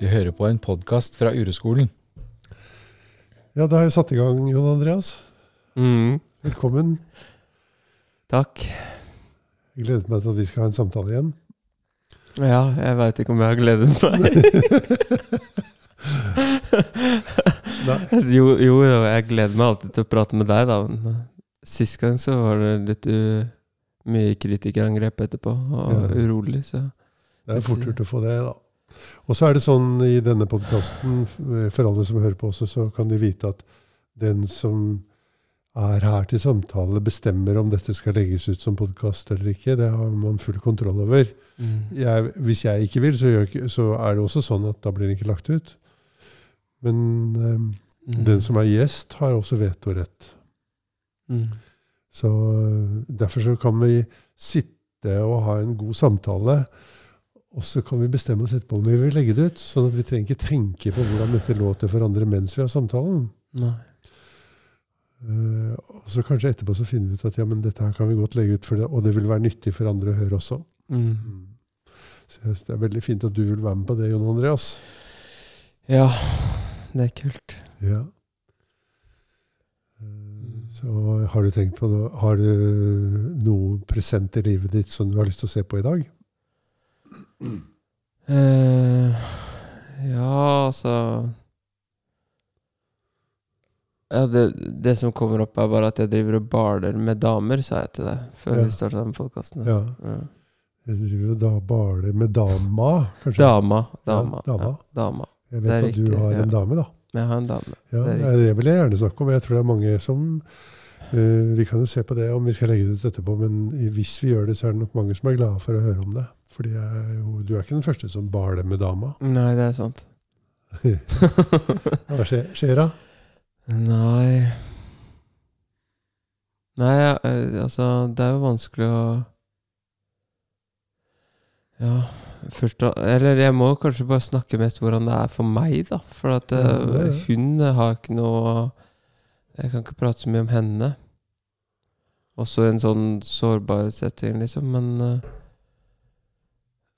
Du hører på en podkast fra Ureskolen. Ja, da har jeg satt i gang, Jon Andreas. Mm, Velkommen. takk. Jeg gleder meg til at vi skal ha en samtale igjen. Ja, jeg veit ikke om jeg har gledet meg. Jo, jo, jo, jeg gleder meg alltid til å prate med deg, da. Men Sist gang så var det litt u mye kritikerangrep etterpå, og Ja. urolig, så Det er fort gjort å få det, da. Og så er det sånn i denne podkasten, for alle som hører på også, så kan de vite at den som er her til samtale, bestemmer om dette skal legges ut som podkast eller ikke. Det har man full kontroll over. mm. Jeg, hvis jeg ikke vil, så, gjør, så er det også sånn at da blir den ikke lagt ut. Men um, Mm. den som er gjest, har også vetorett. mm. Så øh, Derfor så kan vi sitte og ha en god samtale, og så kan vi bestemme oss etterpå om vi vil legge det ut. Sånn at vi trenger ikke tenke på hvordan dette låter for andre mens vi har samtalen. Nei. Uh, og så kanskje etterpå så finner vi ut at ja, men dette her kan vi godt legge ut, for det, og det vil være nyttig for andre å høre også. Mm. Så jeg det er veldig fint at du vil være med på det, Jon Andreas. Ja, det er kult. Ja. Uh, så har du tenkt på noe Har du noe present i livet ditt som du har lyst til å se på i dag? Eh, ja, altså ja, det, det som kommer opp, er bare at jeg driver og baler med damer, sa jeg til deg før Ja. vi starta den podkasten. Ja. Jeg driver da baler med dama, kanskje? Dama. Dama. Ja, dama. Ja, dama. Jeg vet at du riktig, har ja. en dame, da. Jeg har en dame. Ja, Det det, det vil jeg gjerne snakke om. Jeg tror det er mange som uh, Vi kan jo se på det om vi skal legge det ut etterpå, men hvis vi gjør det, så er det nok mange som er glade for å høre om det. Fordi jeg, du er ikke den første som bar det med dama. Nei, det er sant. Hva skjer, skjer da? Nei Nei, eh, altså Det er jo vanskelig å Ja, først da Eller jeg må kanskje bare snakke mest hvordan det er for meg, da. For at Ja, eh, det hun har ikke noe Jeg kan ikke prate så mye om henne. Også i en sånn sårbar setting, liksom. Men eh,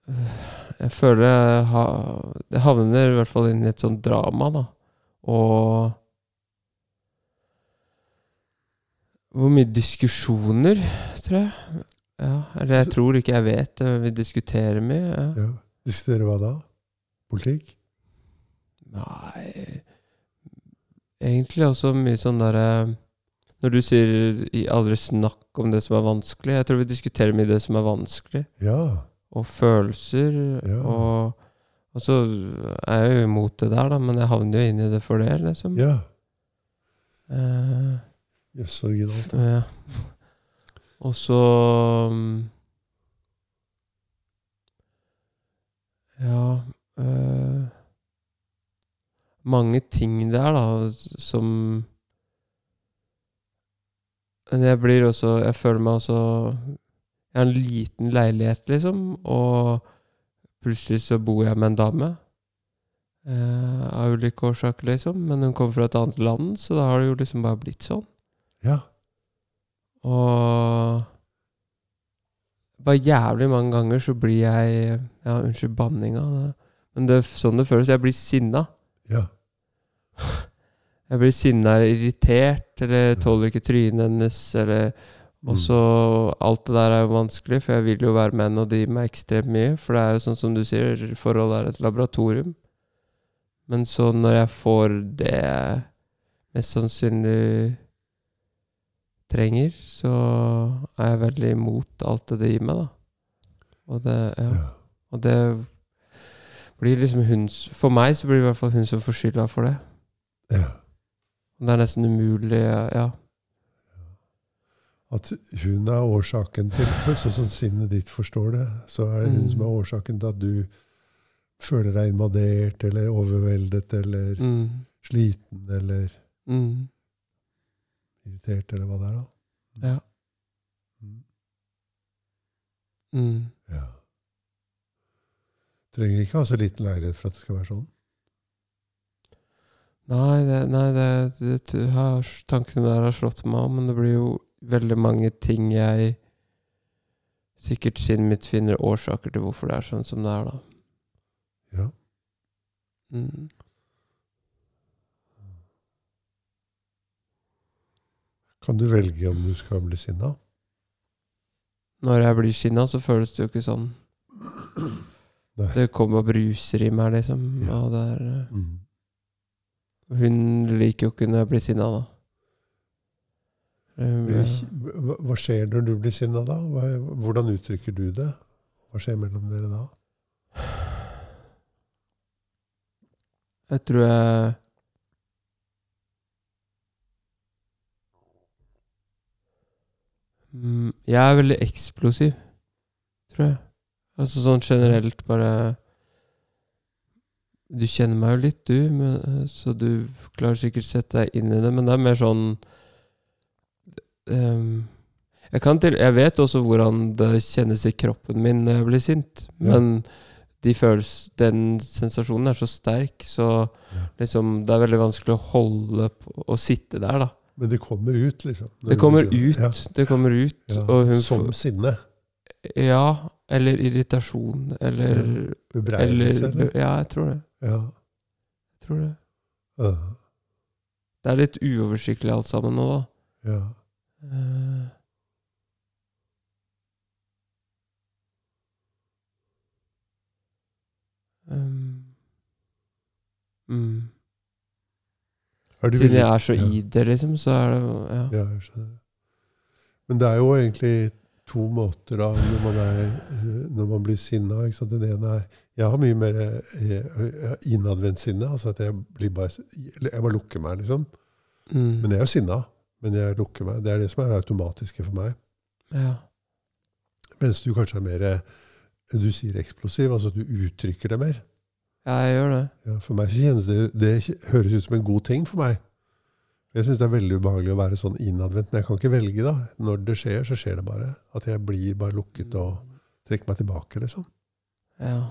jeg føler jeg, ha, jeg havner i hvert fall inn i et sånt drama, da. Og Hvor mye diskusjoner, tror jeg. Ja, eller jeg tror ikke jeg vet. Vi diskuterer mye. Ja. Ja. Diskuterer hva da? Politikk? Nei Egentlig også mye sånn derre Når du sier 'aldri snakk om det som er vanskelig', jeg tror vi diskuterer mye det som er vanskelig. Ja. Og følelser. Ja. Og, og så er jeg jo imot det der, da, men jeg havner jo inn i det for det, liksom. Ja. Eh, Jøss, så originalt. Ja. Og så mm, Ja øh, Mange ting der, da, som Men jeg blir også Jeg føler meg også Jeg har en liten leilighet, liksom, og plutselig så bor jeg med en dame. Eh, av ulike årsaker, liksom. Men hun kommer fra et annet land, så da har det jo liksom bare blitt sånn. Ja. Og bare jævlig mange ganger så blir jeg Ja, unnskyld banninga, men det er sånn det føles. Jeg blir sinna. Ja. Jeg blir sinna eller irritert, eller tåler ikke trynet hennes, eller. Og så Alt det der er jo vanskelig, for jeg vil jo være med henne, og gir meg ekstremt mye. For det er jo sånn som du sier, forholdet er et laboratorium. Men så når jeg får det jeg mest sannsynlig trenger, så er jeg veldig imot alt det det gir meg, da. Og det, ja. ja. Og det blir liksom hun For meg så blir det i hvert fall hun som får skylda for det. ja. Og det er nesten umulig, ja. At hun er årsaken til Sånn som sinnet ditt forstår det, så er det hun Mm. som er årsaken til at du føler deg invadert eller overveldet eller Mm. sliten eller Mm. irritert eller hva det er. da. Ja. Mm. Mm. ja. Trenger ikke ha så liten leilighet for at det skal være sånn. Nei, det, nei det, det, tankene der har slått meg om, men det blir jo veldig mange ting jeg sikkert sinnet mitt finner årsaker til hvorfor det er sånn som det er, da. Ja. Mm. Kan du velge om du skal bli sinna? Når jeg blir sinna, så føles det jo ikke sånn. Nei. Det kommer og bruser i meg, liksom. Ja. Og det er, Mm. hun liker jo ikke når jeg blir sinna, da. Um, Hva skjer når du blir sinna da? Hvordan uttrykker du det? Hva skjer mellom dere da? Jeg tror jeg Mm, Jeg er veldig eksplosiv, tror jeg. Altså sånn generelt bare Du kjenner meg jo litt, du, men, så du klarer sikkert sette deg inn i det, men det er mer sånn ehm, jeg, kan til, jeg vet også hvordan det kjennes i kroppen min når jeg blir sint, Ja. men de føles, den sensasjonen er så sterk, så Ja. liksom, det er veldig vanskelig å holde på å sitte der, da. Men det kommer ut, liksom. Det kommer ut. Ja. Det kommer ut. Som sinne. Ja, eller irritasjon, eller Bebreidelse, eller? Ja, jeg tror det. Ja. Jeg tror det. Ja. Det er litt uoversiktlig alt sammen nå, da. ja. Eh, um, mm. Siden jeg er så ja. i det, liksom, så er det Ja. Ja, jeg skjønner. Men det er jo egentlig to måter da, når man, er, når man blir sinna. Den ene er Jeg har mye mer eh, innadvendt sinne. altså at Jeg blir bare, jeg bare lukker meg, liksom. Mm. Men jeg er jo sinna. Men jeg lukker meg. Det er det som er det automatiske for meg. ja. Mens du kanskje er mer Du sier eksplosiv, altså at du uttrykker det mer. ja, jeg gjør det. Ja, for meg kjennes det Det høres ut som en god ting for meg. Jeg syns det er veldig ubehagelig å være sånn innadvendt. Men jeg kan ikke velge, da. Når det skjer, så skjer det bare. At jeg blir bare lukket og trekker meg tilbake, liksom. Ja.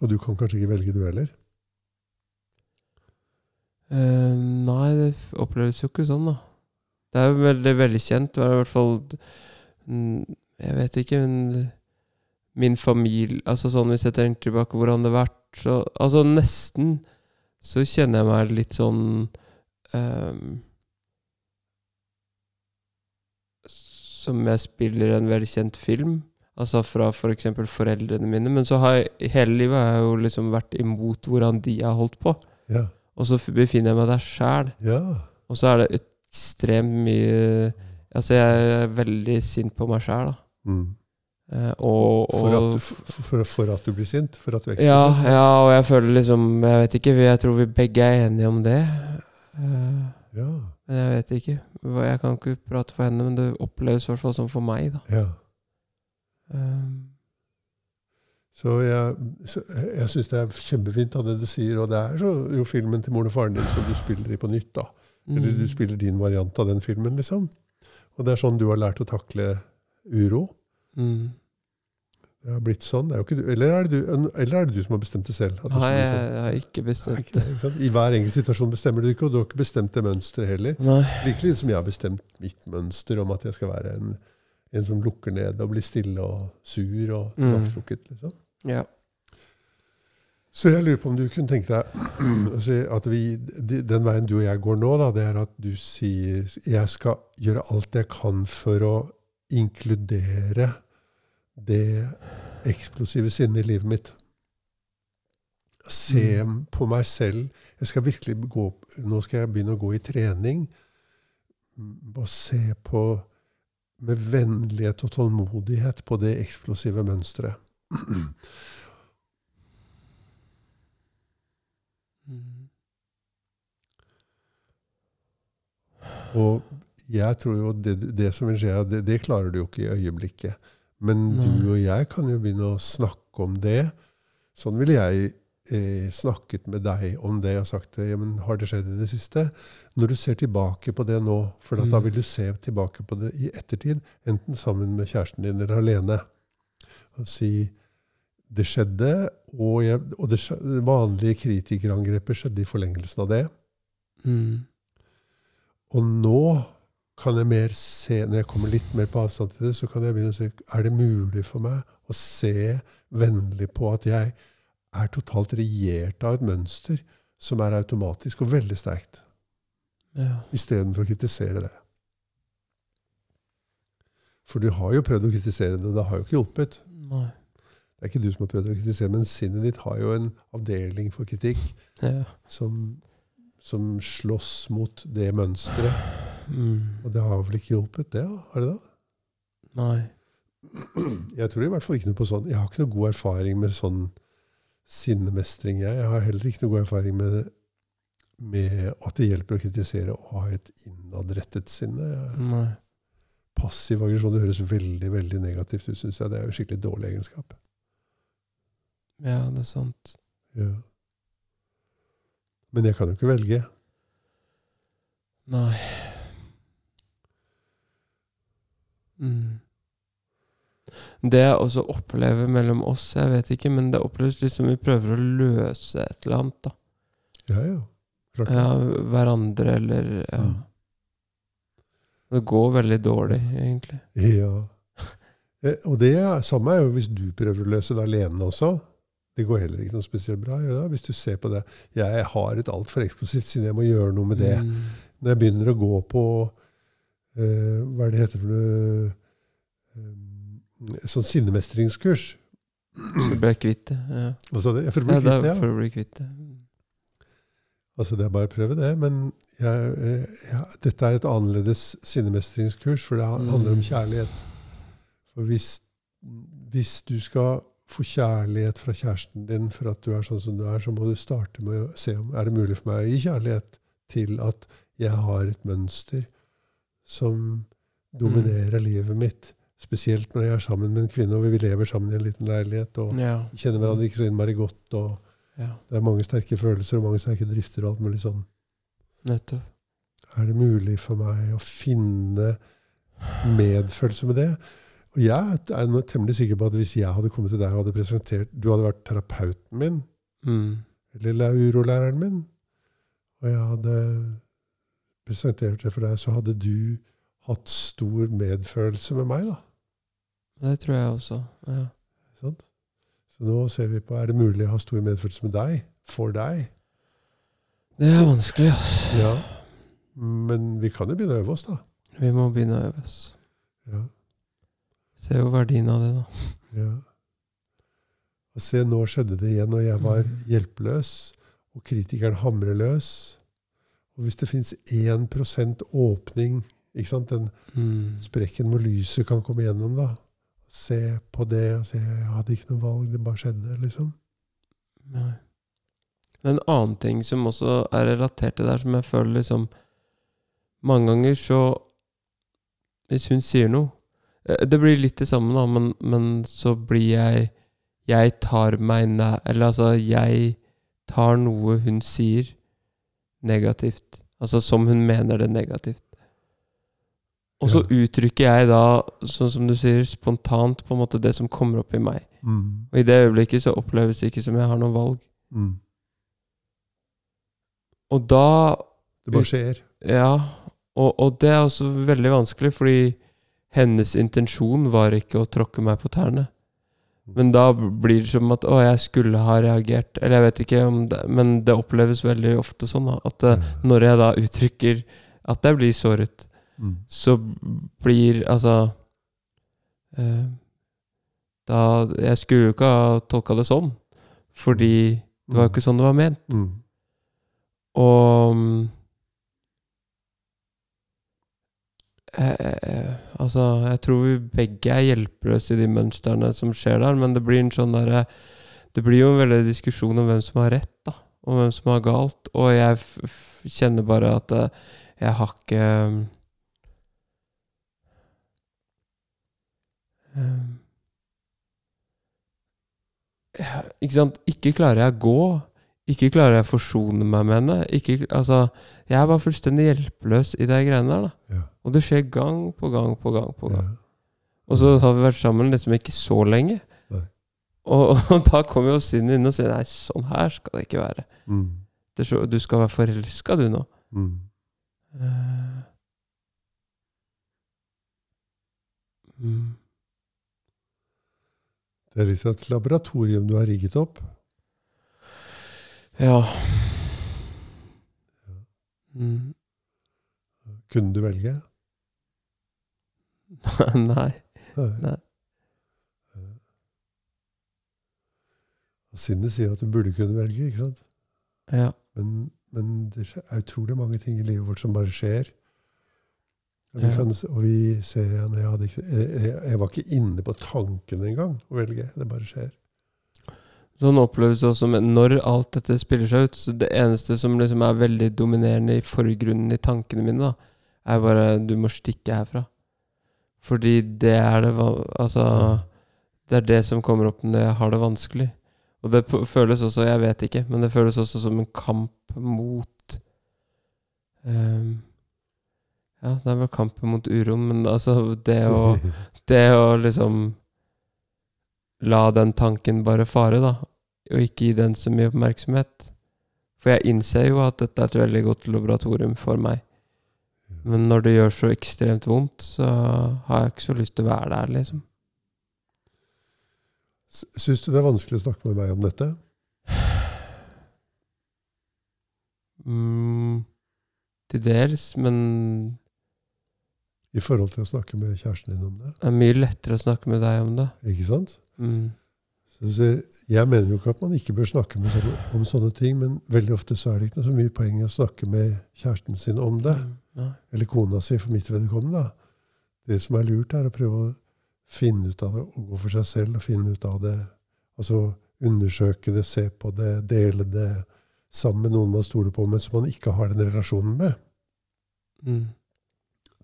Og du kan kanskje ikke velge, du heller? Eh, nei, det oppleves jo ikke sånn, da. Det er jo veldig velkjent. Det er i hvert fall Jeg vet ikke, men min familie Altså sånn hvis jeg tenker tilbake hvordan det har vært så, Altså nesten så kjenner jeg meg litt sånn um, Som jeg spiller en velkjent film. Altså fra f.eks. For foreldrene mine. Men så har jeg hele livet har jeg jo liksom vært imot hvordan de har holdt på. Ja. Og så befinner jeg meg der sjæl. ja. Og så er det ekstremt mye Altså, jeg er veldig sint på meg sjæl, da. Mm. Eh, og, og For, at du, for, for, at du blir sint? For at du er ja, sint? ja, og jeg føler liksom Jeg vet ikke, jeg tror vi begge er enige om det. Eh, Ja. men jeg vet ikke. Jeg kan ikke prate for henne, men det oppleves i hvert fall som for meg, da. ja. Eh, Så jeg, så jeg syns det er kjempefint av det du sier. Og det er så, jo filmen til moren og faren din som du spiller i på nytt. da. Eller du mm. spiller din variant av den filmen, liksom. Og det er sånn du har lært å takle uro. Mm. Det har blitt sånn. Det er du, eller, er det du, eller er det du som har bestemt det selv? Nei, jeg, sånn? har ikke bestemt det, ikke? I hver enkelt situasjon bestemmer du ikke, og du har ikke bestemt det mønsteret heller. Nei. Like lite som jeg har bestemt mitt mønster om at jeg skal være en, en som lukker ned og blir stille og sur og Mm. tilbaketrukket. Liksom. Ja. Så jeg lurer på om du kunne tenke deg at vi, Den veien du og jeg går nå, da, det er at du sier jeg skal gjøre alt jeg kan for å inkludere det eksplosive sinnet i livet mitt. Se Mm. på meg selv. Jeg skal virkelig gå, Nå skal jeg begynne å gå i trening. mm, Og se på med vennlighet og tålmodighet på det eksplosive mønsteret. Og jeg tror jo det, det som vil skje, det, det klarer du jo ikke i øyeblikket. Men Nei. du og jeg kan jo begynne å snakke om det. Sånn ville jeg eh, snakket med deg om det og sagt ja, men har det skjedd i det siste? Når du ser tilbake på det nå, for da Mm. vil du se tilbake på det i ettertid, enten sammen med kjæresten din eller alene, og si det skjedde, og, jeg, og det vanlige kritikerangrepet skjedde i forlengelsen av det. Mm. Og nå kan jeg mer se, når jeg kommer litt mer på avstand til det, så kan jeg begynne å se er det mulig for meg å se vennlig på at jeg er totalt regjert av et mønster som er automatisk og veldig sterkt, Ja. istedenfor å kritisere det. For du har jo prøvd å kritisere det, og det har jo ikke hjulpet. Nei. Det er ikke du som har prøvd å kritisere, men sinnet ditt har jo en avdeling for kritikk Ja. som, som slåss mot det mønsteret. Mm. Og det har vel ikke hjulpet, det? Har det da? Nei. Jeg tror i hvert fall ikke noe på sånn. Jeg har ikke noe god erfaring med sånn sinnemestring. Jeg, jeg har heller ikke noe god erfaring med, med at det hjelper å kritisere og ha et innadrettet sinne. Jeg- Nei. Passiv aggresjon det høres veldig veldig negativt ut, syns jeg. Det er jo skikkelig dårlig egenskap. Ja, det er sant. Ja. Men jeg kan jo ikke velge. Nei. Mm. Det jeg også opplever mellom oss, jeg vet ikke, men det oppleves litt som vi prøver å løse et eller annet, da. Ja, ja. Klart. Ja, hverandre, eller ja. Mm. Det går veldig dårlig, egentlig. Ja. Eh, Og det er, samme er jo hvis du prøver å løse det alene også. Det går heller ikke noe spesielt bra. Gjør det? Hvis du ser på det. Jeg har et altfor eksplosivt sinne, jeg må gjøre noe med det. Mm. Når jeg begynner å gå på uh, Hva er det heter for noe uh, Sånn sinnemestringskurs. For å bli kvitt det. Ja. Hva sa du? For å bli kvitt det, ja. for å bli kvitt det. Altså, det er bare å prøve det. Men jeg, eh, ja, dette er et annerledes sinnemestringskurs, for det handler om Mm. kjærlighet. For hvis, hvis du skal få kjærlighet fra kjæresten din for at du er sånn som du er, så må du starte med å se om er det mulig for meg å gi kjærlighet til at jeg har et mønster som dominerer livet mitt. Spesielt når jeg er sammen med en kvinne, og vi lever sammen i en liten leilighet. og Ja. kjenner hverandre ikke så innmari godt. og ja. Det er mange sterke følelser og mange sterke drifter. og alt mulig sånn. Nettopp. Er det mulig for meg å finne medfølelse med det? Og jeg er temmelig sikker på at hvis jeg hadde kommet til deg og hadde presentert Du hadde vært terapeuten min, Mm. eller laurolæreren min, og jeg hadde presentert det for deg, så hadde du hatt stor medfølelse med meg, da. Det tror jeg også. Ja. Sånn? Så nå ser vi på er det mulig å ha stor medfølelse med deg, for deg. Det er vanskelig, altså. Ja. Men vi kan jo begynne å øve oss, da. Vi må begynne å øve oss. Ja. Ser jo verdien av det, da. Ja. Og se, nå skjedde det igjen, og jeg var hjelpeløs, og kritikeren hamrer løs. Og hvis det fins 1 åpning, ikke sant, den Mm. sprekken hvor lyset kan komme gjennom, da. Se på det og se Jeg hadde ikke noe valg, det bare skjedde, liksom. Nei. En annen ting som også er relatert til det her, som jeg føler liksom Mange ganger så Hvis hun sier noe Det blir litt det samme, da, men, men så blir jeg Jeg tar meg nær Eller altså, jeg tar noe hun sier, negativt. Altså som hun mener det negativt. Og så uttrykker jeg da, sånn som du sier, spontant på en måte det som kommer opp i meg. Mm. Og i det øyeblikket så oppleves det ikke som jeg har noe valg. Mm. Og da Det bare skjer. Ja, og, og det er også veldig vanskelig, fordi hennes intensjon var ikke å tråkke meg på tærne. Men da blir det som at 'å, jeg skulle ha reagert'. Eller jeg vet ikke om det Men det oppleves veldig ofte sånn da, at mm. når jeg da uttrykker at jeg blir såret, Mm. så blir altså eh, Da Jeg skulle jo ikke ha tolka det sånn, fordi det var jo ikke sånn det var ment. Mm. Og mm, eh, eh, Altså, jeg tror vi begge er hjelpeløse i de mønstrene som skjer der, men det blir en sånn derre Det blir jo en veldig diskusjon om hvem som har rett, da, og hvem som har galt, og jeg kjenner bare at eh, jeg har ikke eh, ja, Ikke sant? Ikke klarer jeg å gå. Ikke klarer jeg å forsone meg med henne. Ikke, altså, jeg er bare fullstendig hjelpeløs i de greiene der. da Ja. Og det skjer gang på gang på gang. på gang Ja. Og så har vi vært sammen liksom ikke så lenge. Og, og da kommer jo sinnet inn og sier nei, sånn her skal det ikke være. Mm. Det så, du skal være forelska, du nå. Mm. Eh. Mm. Det er liksom et laboratorium du har rigget opp. Ja. Mm. Kunne du velge? Nei. Nei. Sinnet sier at du burde kunne velge, ikke sant? Ja. Men, men det er utrolig mange ting i livet vårt som bare skjer. Og vi, Ja. kan, og vi ser igjen jeg, jeg, jeg, jeg var ikke inne på tanken engang å velge. Det bare skjer. Sånn oppleves det også med når alt dette spiller seg ut. Så det eneste som liksom er veldig dominerende i forgrunnen i tankene mine, da, er bare du må stikke herfra. Fordi det er det Altså Det er det som kommer opp når jeg har det vanskelig. Og det føles også Jeg vet ikke, men det føles også som en kamp mot um, Ja, det er vel kampen mot uroen, men altså det å det å liksom la den tanken bare fare, da, og ikke gi den så mye oppmerksomhet. For jeg innser jo at dette er et veldig godt laboratorium for meg. Men når det gjør så ekstremt vondt, så har jeg ikke så lyst til å være der, liksom. Syns du det er vanskelig å snakke med meg om dette? Mm, til dels, men I forhold til å snakke med kjæresten din om det? det er mye lettere å snakke med deg om det. Ikke sant? Mm. Jeg mener jo ikke at man ikke bør snakke med sånne, om sånne ting, men veldig ofte så er det ikke noe så mye poeng å snakke med kjæresten sin om det. Mm, Nei. Eller kona si, for mitt vedkommende. da. Det som er lurt, er å prøve å finne ut av det, og gå for seg selv og finne ut av det. Altså undersøke det, se på det, dele det sammen med noen man stoler på, men som man ikke har den relasjonen med. Mm.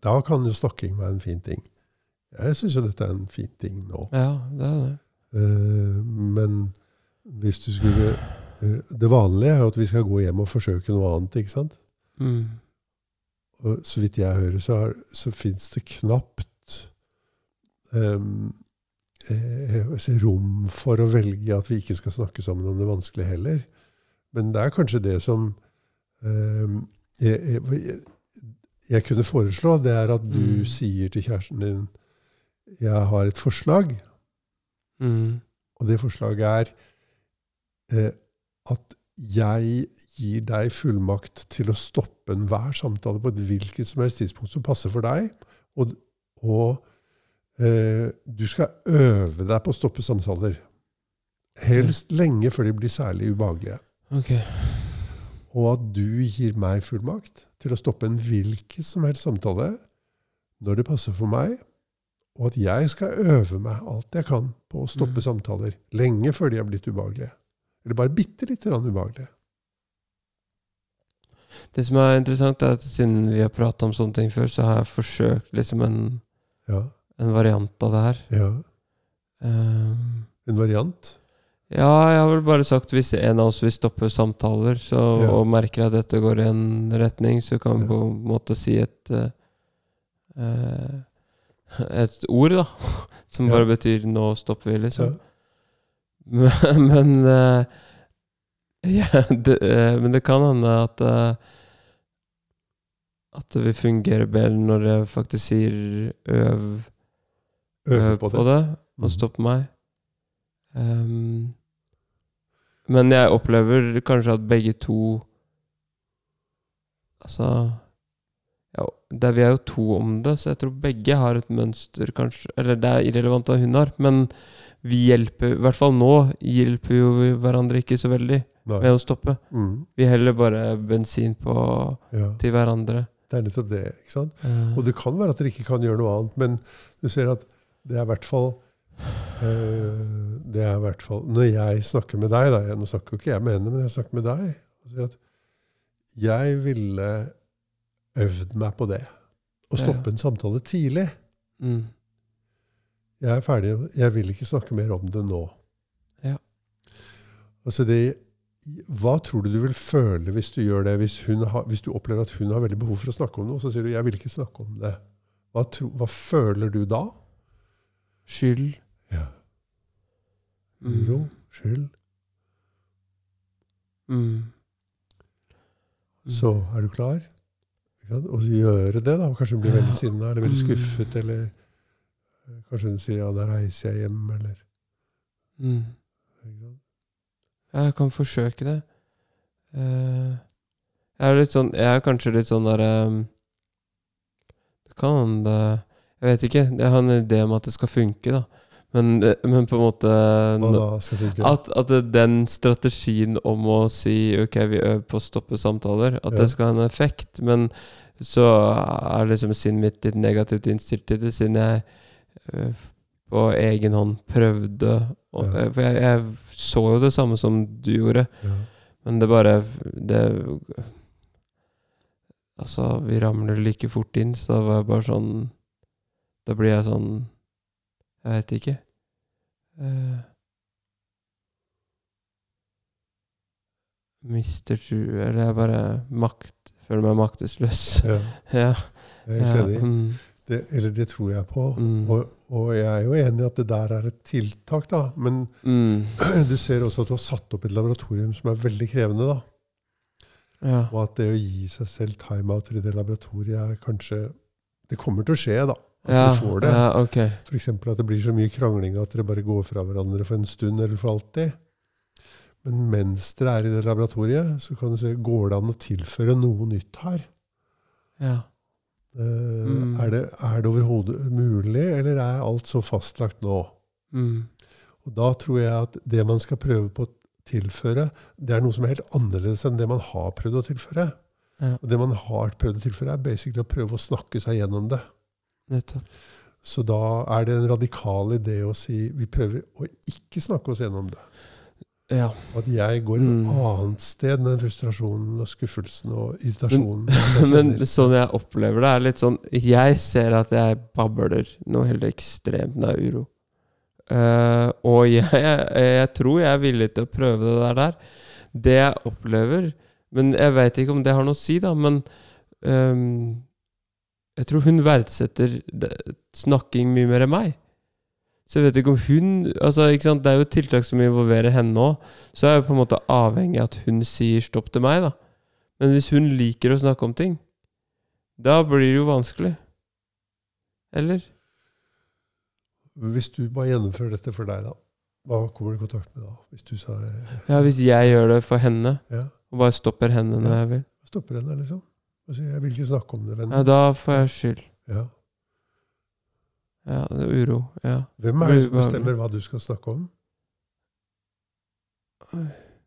Da kan jo snakking være en fin ting. Jeg syns jo dette er en fin ting nå. Ja, det er det. Eh, men hvis du skulle eh, Det vanlige er jo at vi skal gå hjem og forsøke noe annet, ikke sant? Mm. Og så vidt jeg hører, så, er, så fins det knapt um, eh, rom for å velge at vi ikke skal snakke sammen om det vanskelige heller. Men det er kanskje det som um, jeg, jeg, jeg kunne foreslå, det er at du Mm. sier til kjæresten din Jeg har et forslag, Mm. og det forslaget er eh, at jeg gir deg fullmakt til å stoppe enhver samtale på et hvilket som helst tidspunkt som passer for deg. Og, og eh, du skal øve deg på å stoppe samtaler. Helst lenge før de blir særlig ubehagelige. Okay. Og at du gir meg fullmakt til å stoppe en hvilken som helst samtale når det passer for meg, og at jeg skal øve meg alt jeg kan på å stoppe Mm. samtaler lenge før de er blitt ubehagelige. Eller bare bitte lite grann ubehagelige. Det som er interessant, er at siden vi har prata om sånne ting før, så har jeg forsøkt liksom en, Ja, en variant av det her. ja. Um, En variant. ja, jeg har vel bare sagt hvis en av oss vil stoppe samtaler, så, Ja. og merker at dette går i en retning, så kan vi på en måte si et uh, eh, Et ord, da. Som Ja. bare betyr 'nå stopper vi', Ja. liksom. Men, men uh, ja, det, uh, Men det kan hende at uh, At det vil fungere bedre når jeg faktisk sier 'øv, øv på det. og Mhm. stopp meg'. Um, men jeg opplever kanskje at begge to Altså ja, det, Vi er jo to om det, så jeg tror begge har et mønster, kanskje. Eller det er irrelevant hva hun har, men vi hjelper I hvert fall nå hjelper jo vi hverandre ikke så veldig Nei. med å stoppe. Mm. Vi heller bare bensin på Ja. til hverandre. Det er nettopp det. ikke sant? Uh. Og det kan være at dere ikke kan gjøre noe annet, men du ser at det er i hvert fall eh, Det er i hvert fall Når jeg snakker med deg, da Nå snakker jo ikke jeg med henne, men jeg snakker med deg. og sier at jeg ville øvd meg på det. Å stoppe ja. en samtale tidlig. mm, Jeg er ferdig. Jeg vil ikke snakke mer om det nå. Ja. Altså det, hva tror du du vil føle hvis du gjør det? Hvis, hun har, hvis du opplever at hun har veldig behov for å snakke om noe, så sier du 'jeg vil ikke snakke om det'. Hva, tro, hva føler du da? skyld. Ja. Mm, skyld. mm, Så er du klar? Og gjøre det, da. Kanskje hun blir veldig sinna eller veldig Mm. skuffet. Eller eh, kanskje hun sier 'ja, da reiser jeg hjem', eller mm. Jeg kan forsøke det. Eh, jeg er litt sånn Jeg er kanskje litt sånn der ehm, Det kan hende Jeg vet ikke. Jeg har en idé om at det skal funke, da. Men, men på en måte at, at den strategien om å si Ok, vi øver på å stoppe samtaler, at Ja. det skal ha en effekt. Men så er liksom sinnet mitt litt negativt innstilt til det, siden jeg øh, på egen hånd prøvde å, Ja. øh, For jeg, jeg så jo det samme som du gjorde, Ja. men det bare Det Altså, vi ramler like fort inn, så da var jeg bare sånn Da blir jeg sånn Jeg vet ikke. Uh, mister tru Eller jeg bare makt føler meg maktesløs. ja. ja. Jeg er helt ja, mm, Det, eller det tror jeg på. Mm. Og, og jeg er jo enig i at det der er et tiltak, da. Men mm, du ser også at du har satt opp et laboratorium som er veldig krevende. da. ja. Og at det å gi seg selv timeout i det laboratoriet er kanskje Det kommer til å skje, da. At ja, du får det. ja, okay. F.eks. at det blir så mye krangling at dere bare går fra hverandre for en stund eller for alltid. Men mens dere er i det laboratoriet, så kan du se går det an å tilføre noe nytt her. Ja. Uh, Mm. Er det, er det overhodet mulig, eller er alt så fastlagt nå? Mm, Og da tror jeg at det man skal prøve på å tilføre, det er noe som er helt annerledes enn det man har prøvd å tilføre. ja, Og det man har prøvd å tilføre, er basically å prøve å snakke seg gjennom det. Nettopp. Så da er det en radikal idé å si vi prøver å ikke snakke oss gjennom det. Ja. At jeg går et Mm. annet sted med den frustrasjonen og skuffelsen og irritasjonen. Men sånn jeg opplever det, er litt sånn Jeg ser at jeg babler noe helt ekstremt når jeg er uro. Uh, og jeg, jeg, jeg tror jeg er villig til å prøve det der. der. Det jeg opplever Men jeg veit ikke om det har noe å si, da. Men ehm, jeg tror hun verdsetter snakking mye mer enn meg. Så jeg vet ikke om hun altså, ikke? Det er jo tiltak som involverer henne òg. Så er jeg på en måte avhengig av at hun sier stopp til meg, da. Men hvis hun liker å snakke om ting, da blir det jo vanskelig. Eller? Hvis du bare gjennomfører dette for deg, da, hva kommer du i kontakt med da? Hvis du sa Ja, hvis jeg gjør det for henne, ja, og bare stopper henne når Ja. jeg vil, stopper henne, liksom? Og sier 'jeg vil ikke snakke om det, venn'. ja, da får jeg skyld. Ja. Ja, det er uro. Ja. Hvem er det som bestemmer hva du skal snakke om?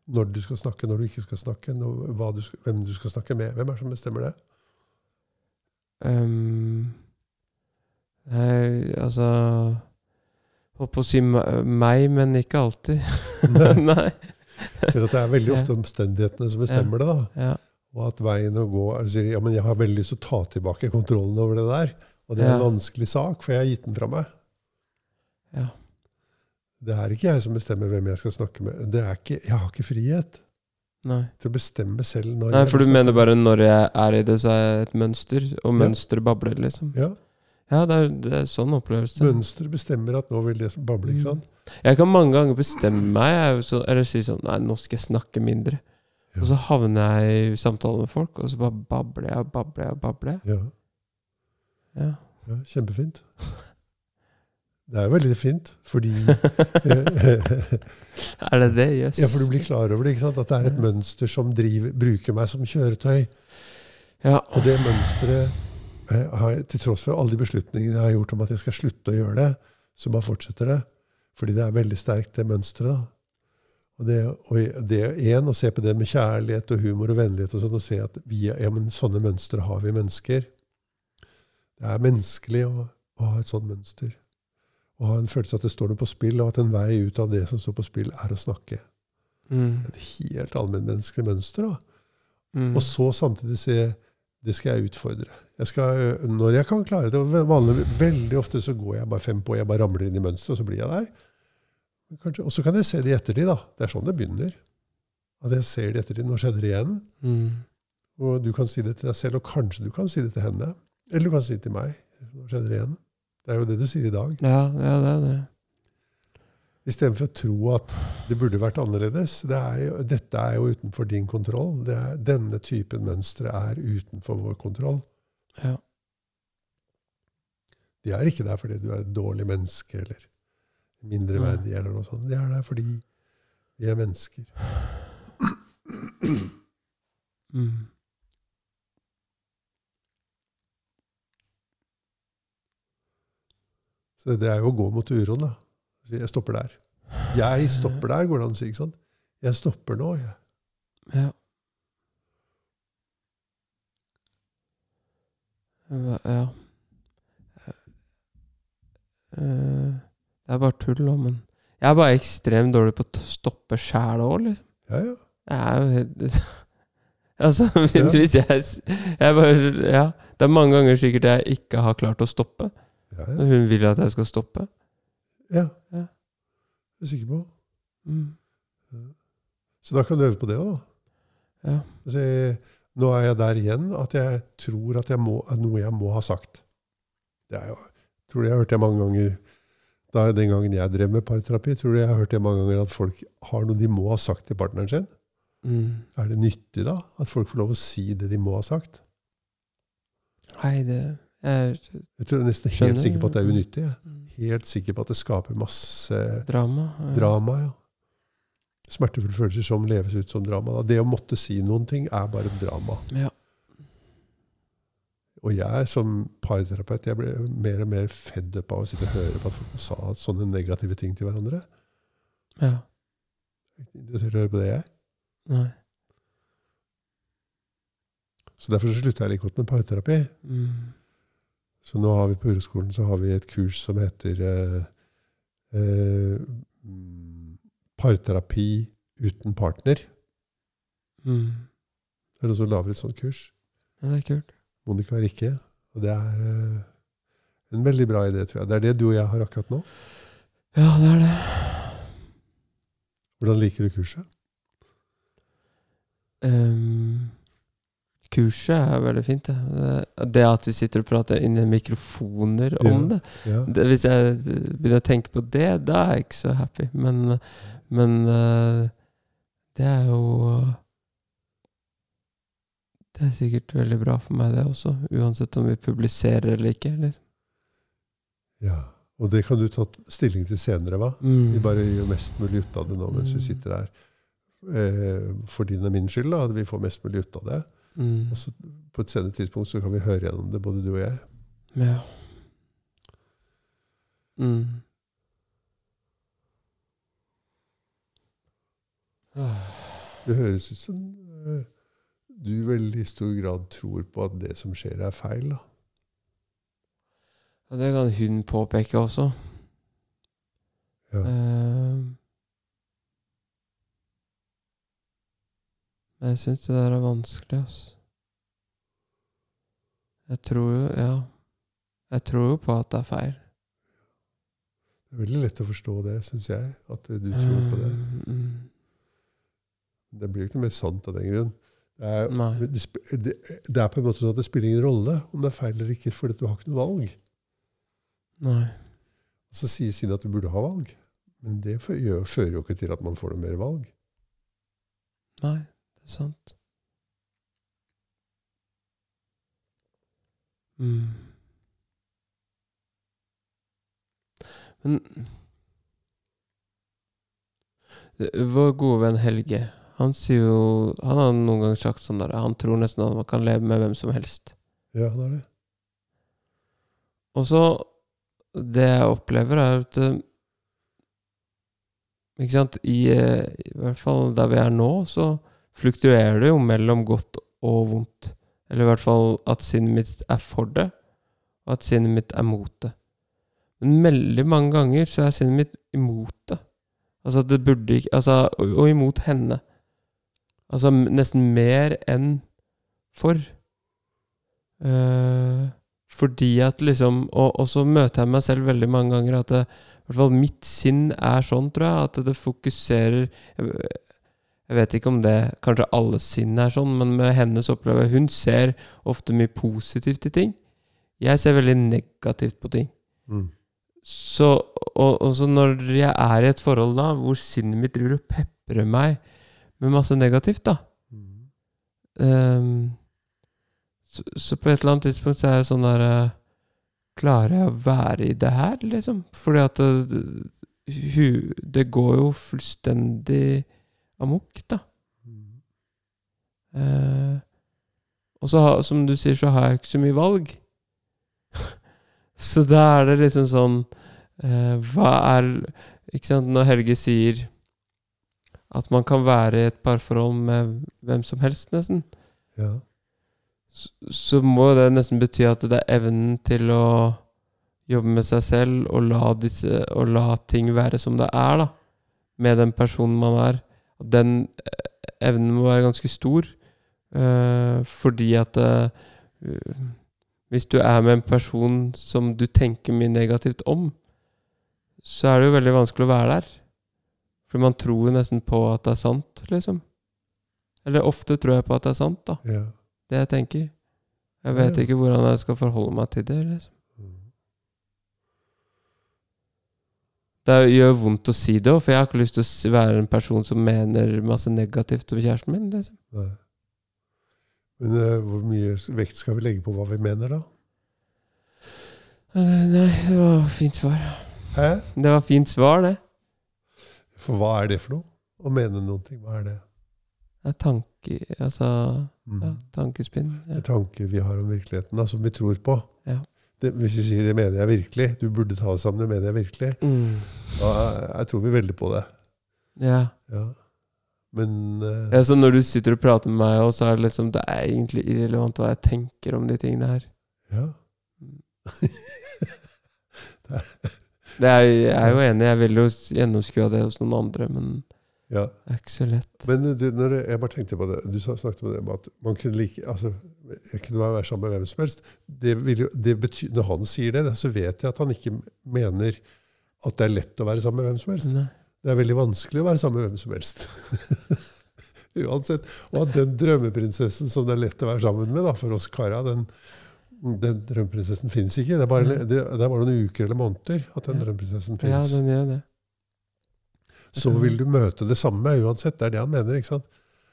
Når du skal snakke, når du ikke skal snakke, når, du hvem du skal snakke med. Hvem er det som bestemmer det? Um, nei, altså Holdt på å si meg, men ikke alltid. nei. Ser at det er veldig Ja. ofte omstendighetene som bestemmer det. da. Ja. Og at veien å gå er å si ja, men jeg har veldig lyst til å ta tilbake kontrollen over det der. Og det er en Ja. vanskelig sak, for jeg har gitt den fra meg. Ja. Det er ikke jeg som bestemmer hvem jeg skal snakke med. Det er ikke, jeg har ikke frihet Nei. til å bestemme selv når Nei, jeg for du mener bare når jeg er i det, så er jeg et mønster, og Ja. babler, liksom. Ja, Ja, det er, det er sånn opplevelse. Mønsteret bestemmer at nå vil det bable, ikke sant? Jeg kan mange ganger bestemme meg, jeg, så, eller si sånn Nei, nå skal jeg snakke mindre. Ja. Og så havner jeg i samtale med folk, og så bare babler jeg og babler jeg og babler jeg. Ja, Ja. kjempefint. Det er veldig fint, fordi er det det? Jøss. Ja, for du blir klar over det, ikke sant? At det er et mønster som driver, bruker meg som kjøretøy. Ja. Og det mønsteret eh, Til tross for alle de beslutningene jeg har gjort om at jeg skal slutte å gjøre det, så bare fortsetter det. Fordi det er veldig sterkt, det mønsteret. da. Og det, og det er én å se på det med kjærlighet og humor og vennlighet og sånn, og se at vi, ja, men sånne mønstre har vi mennesker. Det er menneskelig å, å ha et sånt mønster. Å ha en følelse av at det står noe på spill, og at en vei ut av det som står på spill, er å snakke. Mm. Et helt allmennmenneskelig mønster. da. Mm. Og så samtidig se det skal jeg utfordre. Jeg skal, når jeg kan klare det vanlig, Veldig ofte så går jeg bare fem på, jeg bare ramler inn i mønsteret, og så blir jeg der. Og så kan jeg se det i ettertid. da. Det er sånn det begynner. At jeg ser det i ettertid. Nå skjedde det igjen. Mm. Og du kan si det til deg selv, og kanskje du kan si det til henne. Eller du kan si det til meg. Nå skjedde det igjen. Det er jo det du sier i dag. Ja, ja, det er det. Istedenfor å tro at det burde vært annerledes. Det er jo, dette er jo utenfor din kontroll. Det er, denne typen mønstre er utenfor vår kontroll. Ja. De er ikke der fordi du er et dårlig menneske eller mindreverdig eller noe sånt. De er der fordi vi er mennesker. Mm. Så det er jo å gå mot uroen, da. Jeg stopper der. Jeg stopper der, går det an å si. ikke sant? Jeg stopper nå. Jeg. Ja. Ja. Ja. Eh, Det er bare tull, da, men Jeg er bare ekstremt dårlig på å stoppe sjæl òg, liksom. Ja, ja. Jeg er jo helt Altså, Ja. hvis jeg Jeg bare Ja. Det er mange ganger sikkert jeg ikke har klart å stoppe. ja, Når hun vil at jeg skal stoppe. ja. Ja. Jeg er sikker på. Mm. Så da kan du øve på det òg, da. Ja. Altså, jeg- nå er jeg der igjen at jeg tror at jeg må, noe jeg må ha sagt. Det er jo, tror jeg har hørt det mange ganger da den gangen jeg drev med parterapi. tror du jeg har hørt det mange ganger at folk har noe de må ha sagt til partneren sin. Mm. Er det nyttig da? At folk får lov å si det de må ha sagt? Nei, det er, Jeg tror jeg er nesten helt Skjønner. sikker på at det er unyttig. jeg. mm. Helt sikker på at det skaper masse Drama. ja. drama. ja. Smertefulle følelser som leves ut som drama. Da. Det å måtte si noen ting er bare drama. Ja. Og jeg som parterapeut jeg ble mer og mer fedd opp av å sitte og høre på at folk sa sånne negative ting til hverandre. ja. Jeg er ikke interessert i å høre på det, jeg. Nei. Så derfor så slutta jeg like godt med parterapi. Mm. Så nå har vi på Ureskolen så har vi et kurs som heter eh, eh, Parterapi uten partner. Mm. Det er noen som lager et sånt kurs. Ja, det er kult. Monica Rikke. Og det er eh, en veldig bra idé, tror jeg. Det er det du og jeg har akkurat nå. Ja, det er det. Hvordan liker du kurset? Um, kurset er veldig fint, det. Det- Det at vi sitter og prater inn i mikrofoner om Ja. det. Ja. det Hvis jeg begynner å tenke på det, da er jeg ikke så happy. Men, men eh, det er jo Det er sikkert veldig bra for meg, det også. Uansett om vi publiserer eller ikke. Eller? ja. Og det kan du ta stilling til senere, hva? Mm. Vi bare gjør mest mulig ut av det nå mens vi Mm. sitter her. Eh, for din og min skyld, da, at vi får mest mulig ut av det. Mm. Og så på et senere tidspunkt så kan vi høre gjennom det, både du og jeg. Ja. Mm. Ah. Det høres ut som eh, du i veldig stor grad tror på at det som skjer, er feil. da. Ja, det kan hun påpeke også. Ja. Uh, jeg syns det der er vanskelig, altså. Jeg tror jo Ja. Jeg tror jo på at det er feil. Det er veldig lett å forstå det, syns jeg. At du tror på det. Mm, mm. Det blir jo ikke mer sant av den grunn. Det er, det, det, er på en måte sånn at det spiller ingen rolle om det er feil eller ikke, for du har ikke noe valg. Nei. Så sier Sine at du burde ha valg. Men det fø- fører jo ikke til at man får noe mer valg. Nei, det er sant. Mm. Men Vår gode venn Helge, han sier jo Han har noen ganger sagt sånn der Han tror nesten at man kan leve med hvem som helst. Ja, det er det. Og så Det jeg opplever, er at eh, Ikke sant I, eh, I hvert fall der vi er nå, så fluktuerer det jo mellom godt og vondt. Eller i hvert fall at sinnet mitt er for det, og at sinnet mitt er mot det. Men veldig mange ganger så er sinnet mitt imot det. Altså at det burde ikke Altså, og, og imot henne. Altså nesten mer enn for. Uh, fordi at liksom og, og så møter jeg meg selv veldig mange ganger at det, i hvert fall mitt sinn er sånn, tror jeg, at det fokuserer jeg, jeg vet ikke om det Kanskje alle sinn er sånn, men med hennes opplevelse Hun ser ofte mye positivt i ting. Jeg ser veldig negativt på ting. Mm. Så, og, og så når jeg er i et forhold da hvor sinnet mitt driver og peprer meg med masse negativt, da Mm. Um, så, så på et eller annet tidspunkt så er jeg sånn der uh, Klarer jeg å være i det her, liksom? Fordi at det, hu, det går jo fullstendig amok, da. Mm. Eh, og så, som du sier, så har jeg ikke så mye valg. så da er det liksom sånn uh, Hva er Ikke sant, når Helge sier at man kan være i et parforhold med hvem som helst, nesten, Ja. så, så må det nesten bety at det er evnen til å jobbe med seg selv og la, disse, og la ting være som det er, da. Med den personen man er. Den eh, evnen må være ganske stor. Uh, fordi at uh, Hvis du er med en person som du tenker mye negativt om, så er det jo veldig vanskelig å være der. For man tror nesten på at det er sant, liksom. Eller ofte tror jeg på at det er sant, da. ja. Det jeg tenker. Jeg vet ja. ikke hvordan jeg skal forholde meg til det. liksom. Mm. Det gjør vondt å si det òg, for jeg har ikke lyst til å være en person som mener masse negativt om kjæresten min. liksom. Nei. Men uh, hvor mye vekt skal vi legge på hva vi mener, da? Eh, Nei, det var fint svar. Hæ? Det var fint svar, det. For hva er det for noe? Å mene noen ting, hva er det? det er tanke, altså, Mm. ja, tankespinn. Det Ja. er tanker vi har om virkeligheten, da, som vi tror på. Ja. Det, hvis vi sier 'det mener jeg virkelig', du burde ta det sammen, det mener jeg virkelig, Mm. da jeg tror vi veldig på det. ja. Ja. Men uh, ja. Så når du sitter og prater med meg, også, så er det liksom Det er egentlig irrelevant hva jeg tenker om de tingene her. ja. Det er, jeg er jo enig, jeg vil jo gjennomskue det hos noen andre, men ja. det er ikke så lett. Men du, når jeg, bare tenkte på det Du snakket om det med at man kunne like altså, Jeg kunne være sammen med hvem som helst. Det jo, det betyr, når han sier det, så vet jeg at han ikke mener at det er lett å være sammen med hvem som helst. Nei. Det er veldig vanskelig å være sammen med hvem som helst. Uansett. Og at den drømmeprinsessen som det er lett å være sammen med da, for oss kara, den, den drømmeprinsessen fins ikke. Det er, bare, det, det er bare noen uker eller måneder at den Ja. drømmeprinsessen Ja, fins. det. Så vil du møte det samme uansett. Det er det han mener. ikke sant?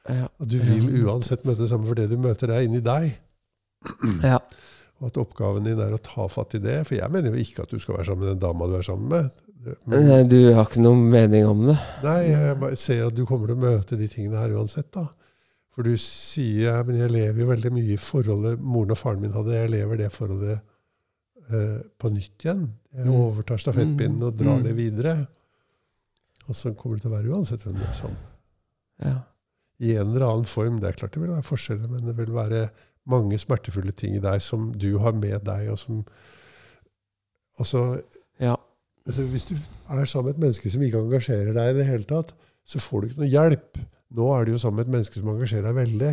Ja. At du vil uansett møte det samme, for det du møter, er inni deg. ja. Og at oppgaven din er å ta fatt i det. For jeg mener jo ikke at du skal være sammen med den dama du er sammen med. Men, Nei, du har ikke noen mening om det. nei, jeg ser at du kommer til å møte de tingene her uansett. da. For du sier ja, men jeg lever jo veldig mye i forholdet moren og faren min hadde. Jeg lever det forholdet eh, på nytt igjen. Jeg Mm. overtar stafettpinnen og drar Mm. det videre. Og sånn kommer det til å være uansett hvem du er sammen. Ja. I en eller annen form. Det er klart det vil være forskjeller, men det vil være mange smertefulle ting i deg som du har med deg, og som altså, ja. altså Hvis du er sammen med et menneske som ikke engasjerer deg i det hele tatt, så får du ikke noe hjelp. Nå er det jo sammen med et menneske som engasjerer deg veldig.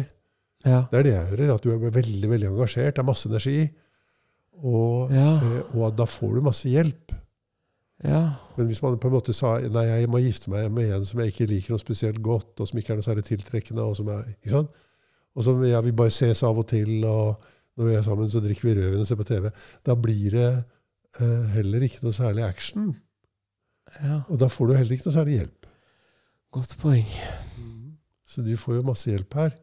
Ja. Det er det jeg hører, at du er veldig veldig engasjert. Det er masse energi. Og, Ja. eh, og da får du masse hjelp. ja. Men hvis man på en måte sa nei, jeg må gifte meg med en som jeg ikke liker noe spesielt godt, og som ikke er noe særlig tiltrekkende, og som er, ikke sant? Og som ja, vi bare ses av og til, og når vi er sammen, så drikker vi rødvin og ser på TV. Da blir det eh, heller ikke noe særlig action. ja. Og da får du heller ikke noe særlig hjelp. Godt poeng. Så du får jo masse hjelp her.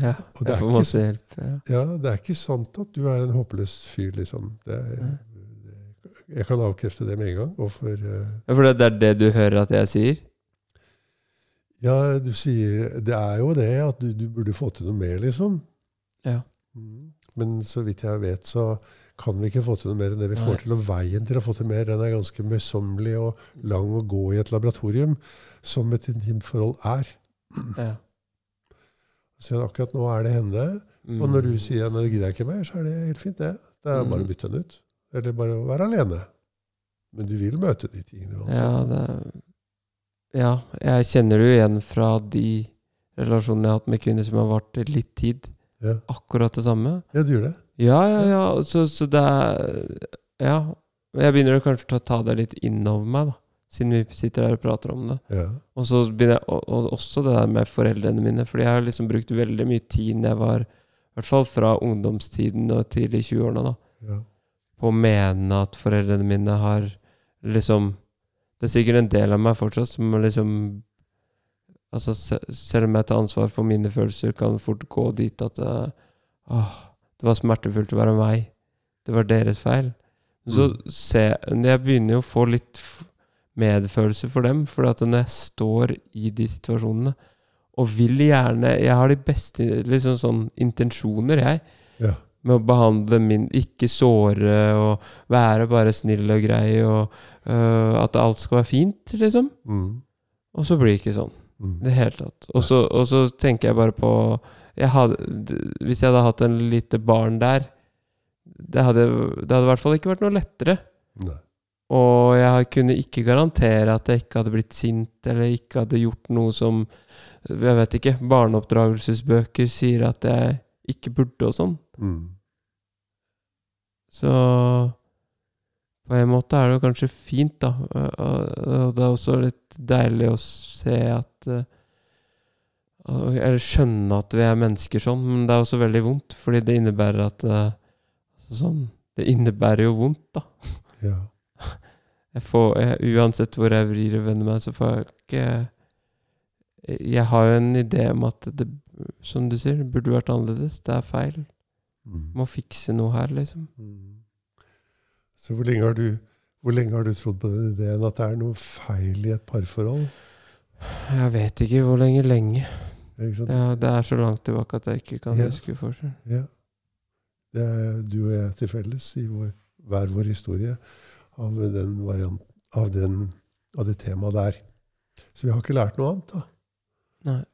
Ja. Jeg får ikke masse hjelp. Ja. Ja, det er ikke sant at du er en håpløs fyr, liksom. Det er, Nei. jeg kan avkrefte det med en gang. For, uh, Ja, For det det er det du hører at jeg sier? ja, du sier Det er jo det at du, du burde få til noe mer, liksom. Ja. Mm. Men så vidt jeg vet, så kan vi ikke få til noe mer enn det vi Nei. får til. Og veien til å få til mer, den er ganske møysommelig og lang å gå i et laboratorium, som et intimt forhold er. Ja. Så akkurat nå er det henne. Mm. Og når du sier at det gidder jeg ikke mer, så er det helt fint, det. Det er bare å Mm. bytte den ut. Eller bare å være alene. Men du vil møte de tingene Ja, det Ja, jeg kjenner det jo igjen fra de relasjonene jeg har hatt med kvinner som har vart litt tid. Ja. Akkurat det samme. ja, du gjør det. Ja, ja, ja. Så, så det er Ja. Jeg begynner kanskje å ta det litt innover meg, da. Siden vi sitter her og prater om det. Ja. Og så begynner jeg og, og også det der med foreldrene mine. Fordi jeg har liksom brukt veldig mye tid når jeg var I hvert fall fra ungdomstiden og tidlig i 20-årene, da. Ja. På å mene at foreldrene mine har liksom Det er sikkert en del av meg fortsatt som liksom Altså, selv om jeg tar ansvar for mine følelser, kan fort gå dit at eh, åh, det var smertefullt å være meg. Det var deres feil. Så Mm. se, jeg begynner jo å få litt medfølelse for dem, for at når jeg står i de situasjonene, og vil gjerne Jeg har de beste liksom sånn intensjoner, jeg, Ja. med å behandle min Ikke såre og være bare snill og grei, og øh, at alt skal være fint, liksom. Mm. Og så blir det ikke sånn. Mm. Det hele tatt. Og så, og så tenker jeg bare på jeg hadde, Hvis jeg hadde hatt en lite barn der Det hadde, det hadde i hvert fall ikke vært noe lettere. Nei. Og jeg kunne ikke garantere at jeg ikke hadde blitt sint, eller ikke hadde gjort noe som Jeg vet ikke. Barneoppdragelsesbøker sier at jeg ikke burde og sånn. Mm. Så på en måte er det jo kanskje fint, da. Og- det er også litt deilig å se at eh, Eller skjønne at vi er mennesker sånn, men det er også veldig vondt, fordi det innebærer at eh, altså sånn Det innebærer jo vondt, da. Ja. Jeg får, jeg, uansett hvor jeg vrir og vender meg, så får jeg ikke Jeg har jo en idé om at det, som du sier, det burde vært annerledes. Det er feil. Mm. Må fikse noe her, liksom. Mm. Så hvor lenge, har du, hvor lenge har du trodd på den ideen at det er noe feil i et parforhold? Jeg vet ikke hvor lenge lenge. Ja, det er så langt tilbake at jeg ikke kan Ja. huske forskjell. Ja. Det er du og jeg til felles i vår, hver vår historie av, den variant, av, den, av det temaet der. Så vi har ikke lært noe annet. da. Nei.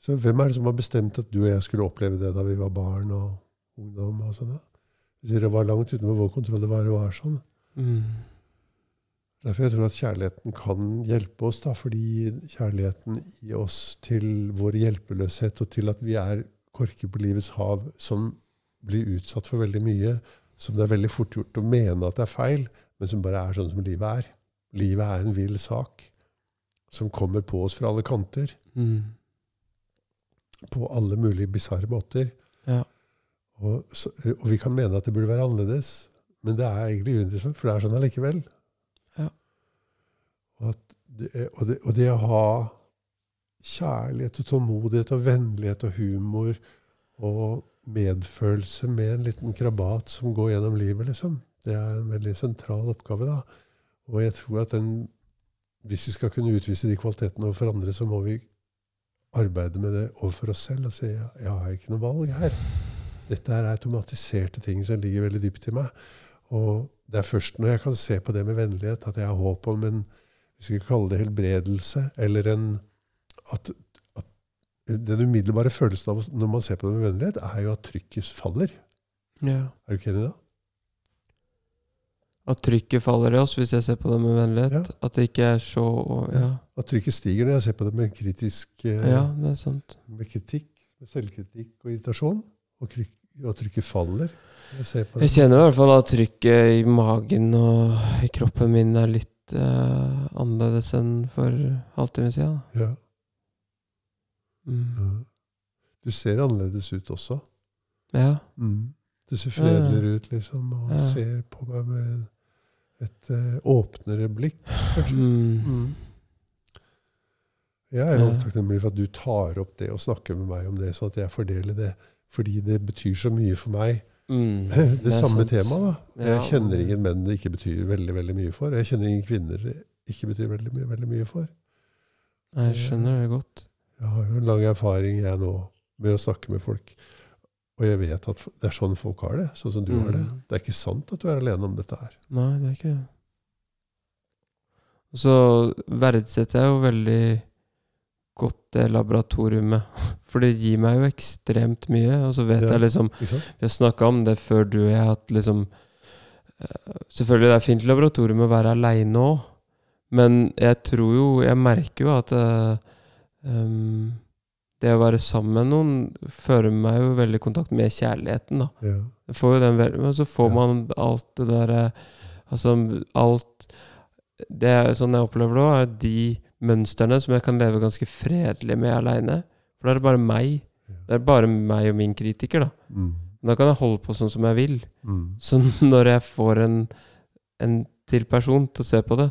Så hvem er det som har bestemt at du og jeg skulle oppleve det da vi var barn og ungdom? og sånn da? Det var langt utenfor vår kontroll. Det var, det var sånn. Mm. Derfor jeg tror at kjærligheten kan hjelpe oss, da, fordi kjærligheten i oss til vår hjelpeløshet og til at vi er korker på livets hav som blir utsatt for veldig mye, som det er veldig fort gjort å mene at det er feil, men som bare er sånn som livet er. Livet er en vill sak som kommer på oss fra alle kanter, Mm. på alle mulige bisarre måter. Ja. Og, så, og vi kan mene at det burde være annerledes, men det er egentlig uinteressant, for det er sånn allikevel. Det, og, det, og det å ha kjærlighet og tålmodighet og vennlighet og humor og medfølelse med en liten krabat som går gjennom livet, liksom, det er en veldig sentral oppgave. da. Og jeg tror at den, hvis vi skal kunne utvise de kvalitetene overfor andre, så må vi arbeide med det overfor oss selv og si jeg har ikke noe valg her. Dette er automatiserte ting som ligger veldig dypt i meg. Og det er først når jeg kan se på det med vennlighet, at jeg har håp om en vi skal kalle det helbredelse, eller en at, at Den umiddelbare følelsen av når man ser på det med vennlighet, er jo at trykket faller. ja. Er du ikke enig i det? At trykket faller i oss hvis jeg ser på det med vennlighet. Ja. At det ikke er så Ja, At trykket stiger når jeg ser på det med kritisk eh, ja det er sant. med kritikk, med selvkritikk og irritasjon. Og, kryk, og trykket faller. Jeg ser på Jeg kjenner i hvert fall at trykket i magen og i kroppen min er litt eh, annerledes enn for halvtime siden. Ja, Mm. ja. Du ser annerledes ut også. Ja. Mm. Du ser fredeligere ut, liksom, og Ja. ser på meg med et uh, åpnere blikk, kanskje. Mm. Mm. Jeg er jo takknemlig for at du tar opp det og snakker med meg om det, så at jeg fordeler det. Fordi det betyr så mye for meg. Mm. Det, det samme temaet, da. Jeg kjenner ingen menn det ikke betyr veldig veldig mye for. og Jeg kjenner ingen kvinner det ikke betyr veldig mye, veldig mye for. Jeg skjønner det godt. Jeg har jo en lang erfaring jeg nå med å snakke med folk. Og jeg vet at det er sånn folk har det. Sånn som du har det. Mm. Det er ikke sant at du er alene om dette her. Nei, det er ikke det. Så verdsetter jeg jo veldig godt det laboratoriumet. For det gir meg jo ekstremt mye. Og så vet Ja. jeg liksom Vi har snakka om det før du og jeg, at liksom eh, Selvfølgelig det er fint laboratorium å være aleine òg, men jeg tror jo Jeg merker jo at um, det å være sammen med noen fører meg jo veldig i kontakt med kjærligheten, da. Ja. Får jo den men så får Ja. man alt det derre Altså alt Det er sånn jeg opplever det òg, er de mønstrene som jeg kan leve ganske fredelig med aleine. For da er det bare meg. Det er bare meg og min kritiker, da. Mm. Da kan jeg holde på sånn som jeg vil. Mm. Så når jeg får en, en til person til å se på det,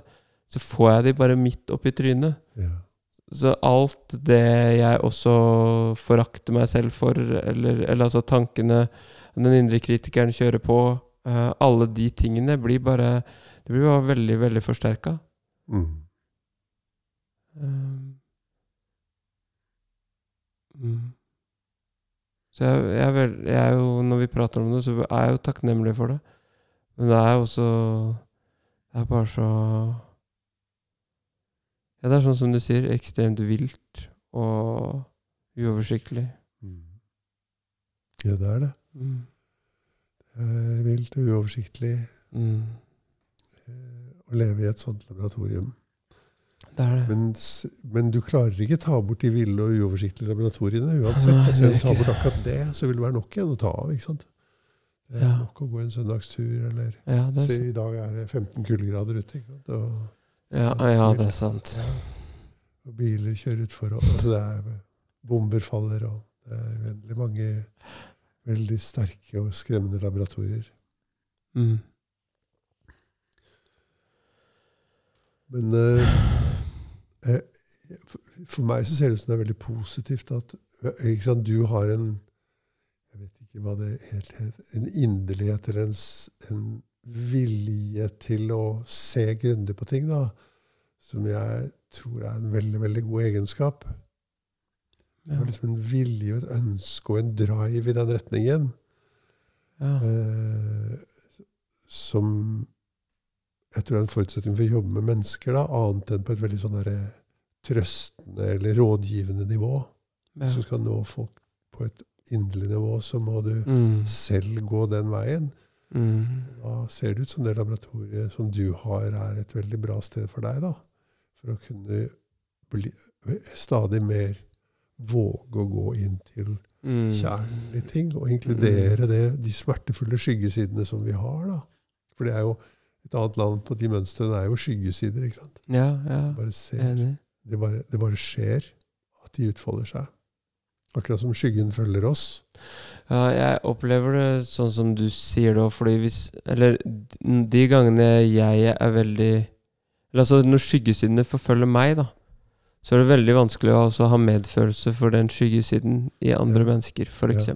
så får jeg de bare midt oppi trynet. Ja. Så alt det jeg også forakter meg selv for, eller, eller altså tankene den indre kritikeren kjører på, uh, alle de tingene blir bare Det blir bare veldig, veldig forsterka. Mm. Mm. Så jeg, jeg, vel, jeg er jo, når vi prater om det, så er jeg jo takknemlig for det. Men det er jo også Det er bare så Ja, det er sånn som du sier, ekstremt vilt og uoversiktlig. Mm. Ja, det er det. Mm. Det er vilt og uoversiktlig Mm. eh, å leve i et sånt laboratorium. Det er det. Men, men du klarer ikke ta bort de ville og uoversiktlige laboratoriene uansett. Nei, Selv om du tar bort akkurat det, så vil det være nok igjen å ta av. ikke sant? Det er Ja. nok å gå en søndagstur, eller Ja, er se. I dag er det 15 kuldegrader ute. ikke sant? Og, Ja, ja, det er sant. og biler kjører utfor. Og, altså det er bomber faller, og det er veldig mange veldig sterke og skremmende laboratorier. Mm. Men eh, for- for meg så ser det ut som det er veldig positivt at eh, sant, du har en Jeg vet ikke hva det helt heter. En inderlighet eller en, en vilje til å se grundig på ting, da. Som jeg tror er en veldig, veldig god egenskap. Ja. har liksom en vilje og et ønske og en drive i den retningen. Ja. Eh, som jeg tror det er en forutsetning for å jobbe med mennesker, da, annet enn på et veldig sånn trøstende eller rådgivende nivå. Ja. Hvis du skal nå folk på et inderlig nivå, så må du Mm. selv gå den veien. Mm. Da ser det ut som det laboratoriet som du har, er et veldig bra sted for deg. da, For å kunne bli stadig mer våge å gå inn til Mm. kjernen i ting, og inkludere det, de smertefulle skyggesidene som vi har. da. For det er jo et annet navn på de mønstrene er jo skyggesider. ikke sant? Ja, ja. Bare ser, det, bare, det bare skjer at de utfolder seg. Akkurat som skyggen følger oss. Ja, jeg opplever det sånn som du sier det òg, fordi hvis Eller de gangene jeg er veldig Eller altså, når skyggesidene forfølger meg, da, så er det veldig vanskelig å ha medfølelse for den skyggesiden i andre Ja. mennesker, for Ja.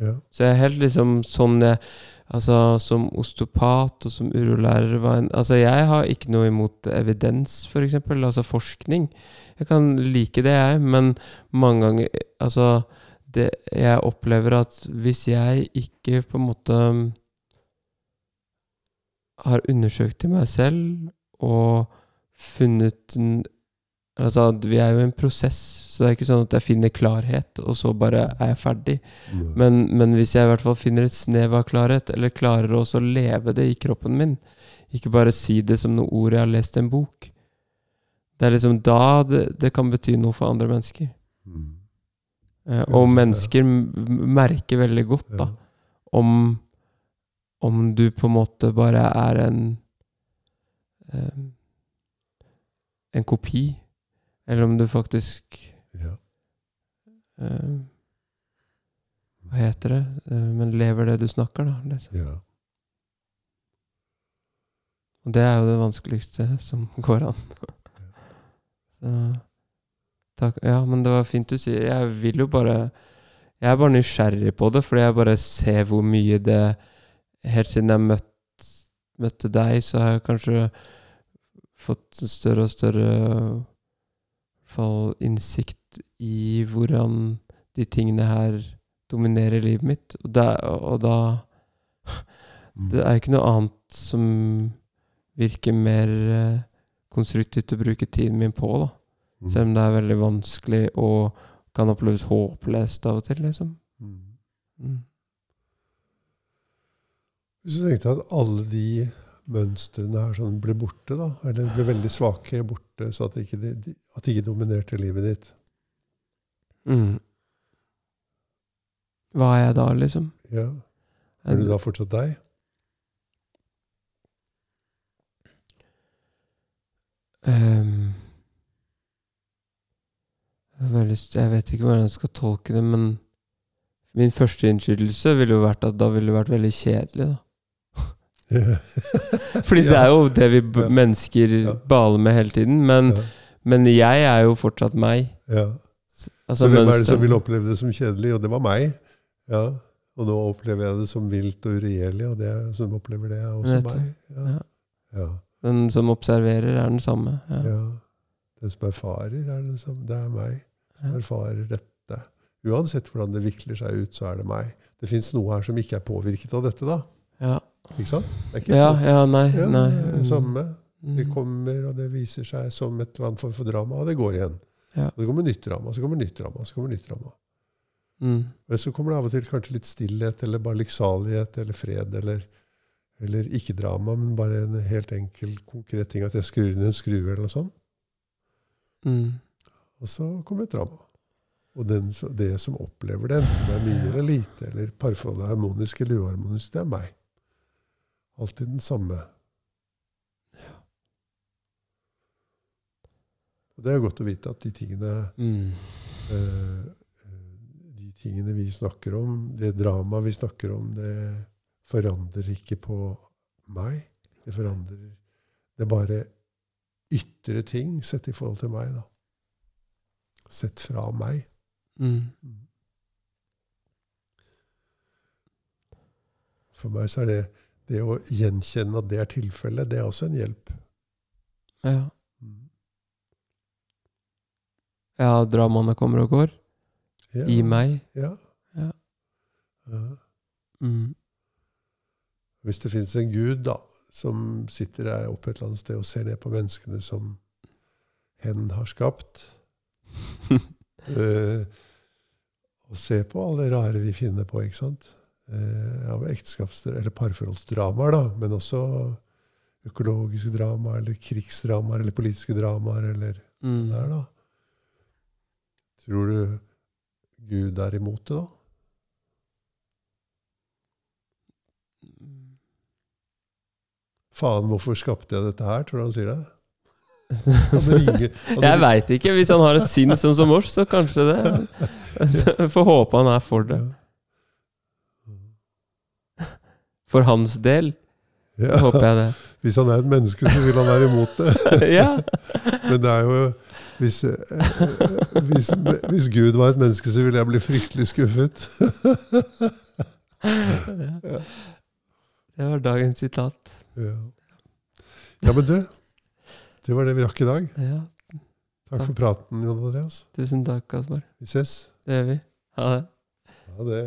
Ja. Så jeg er helt liksom sånn jeg Altså, som osteopat og som urolærer en, Altså, jeg har ikke noe imot evidens, for eksempel, altså forskning. Jeg kan like det, jeg, men mange ganger Altså, det, jeg opplever at hvis jeg ikke på en måte har undersøkt i meg selv og funnet Altså, vi er jo i en prosess, så det er ikke sånn at jeg finner klarhet, og så bare er jeg ferdig. Men, men hvis jeg i hvert fall finner et snev av klarhet, eller klarer også å leve det i kroppen min, ikke bare si det som noe ord jeg har lest i en bok, det er liksom da det, det kan bety noe for andre mennesker. Mm. Eh, og mennesker merker veldig godt da, om, om du på en måte bare er en eh, en kopi, eller om du faktisk Ja. eh, Hva heter det? Eh, men lever det du snakker, da. Liksom. ja. Og det er jo det vanskeligste som går an. Så takk. Ja, men det var fint du sier. Jeg vil jo bare Jeg er bare nysgjerrig på det, fordi jeg bare ser hvor mye det Helt siden jeg møtt, møtte deg, så har jeg kanskje fått større og større fall innsikt i hvordan de tingene her dominerer livet mitt. Og da, og da Mm. Det er ikke noe annet som virker mer eh, konstruktivt å bruke tiden min på, da. Mm. Selv om det er veldig vanskelig og kan oppleves håpløst av og til, liksom. Mm. Mm. Hvis du tenkte at alle de mønstrene her sånn ble borte, da, eller ble veldig svake borte, så at de ikke, at de ikke dominerte livet ditt Mm. Hva er jeg da, liksom? ja. Er du da fortsatt deg? Um, jeg vet ikke hvordan jeg skal tolke det, men min første innskytelse ville jo vært at da ville det vært veldig kjedelig, da. Fordi det er jo det vi mennesker baler med hele tiden. Men, men jeg er jo fortsatt meg. ja. Altså, Så hvem er det som vil oppleve det som kjedelig? Og det var meg. Ja. Og nå opplever jeg det som vilt og uregjerlig, og det som opplever det, er også meg. Ja. Ja. Den som observerer, er den samme. Ja. ja. Den som erfarer, er den samme. Det er meg som erfarer dette. Uansett hvordan det vikler seg ut, så er det meg. Det fins noe her som ikke er påvirket av dette, da. Ja. Ikke sant? Det er ikke Ja, ja, nei. ja, nei. det det samme. Det Mm. kommer, og det viser seg som et eller annet form for drama, og det går igjen. Ja. Og det kommer nytt drama, så kommer nytt drama, så kommer nytt drama. Mm. Så kommer det av og til kanskje litt stillhet, eller bare lykksalighet, eller fred, eller, eller ikke drama, men bare en helt enkel, konkret ting, at jeg skrur inn en skrue eller noe sånt. Mm. Og så kommer et drama. Og den, det som opplever det, enten det er mye eller lite, eller parforholdet harmonisk eller uharmonisk, det er meg. Alltid den samme. Og det er godt å vite at de tingene Mm. eh, De tingene vi snakker om, det dramaet vi snakker om, det forandrer ikke på meg. Det forandrer Det er bare ytre ting sett i forhold til meg, da. Sett fra meg. Mm. For meg så er det det å gjenkjenne at det er tilfellet, det er også en hjelp. Ja. ja, dramaene kommer og går. Ja. I meg. Ja. Ja. Ja. Mm. Hvis det fins en gud da, som sitter der oppe et eller annet sted og ser ned på menneskene som hen har skapt, uh, og ser på alle det rare vi finner på, ikke sant? Eh, av ekteskaps- eller parforholdsdramaer, da, men også økologiske dramaer, eller krigsdramaer, eller politiske dramaer, eller Mm. der, da. Tror du Gud er imot det, da? Faen, hvorfor skapte jeg dette her? Tror du han sier det? Ringer, Jeg veit ikke. Hvis han har et sinn som som oss, så kanskje det. Får håpe han er for det. For hans del Ja. håper jeg det. Hvis han er et menneske, så vil han være imot det. Ja. Men det er jo hvis, eh, hvis, hvis Gud var et menneske, så ville jeg bli fryktelig skuffet. Det var dagens sitat. Ja, ja men du, det var det vi rakk i dag. Ja. Takk for praten, Jon Andreas. Tusen takk, Kasper. Vi ses. Det gjør vi. Ha det. Ha det.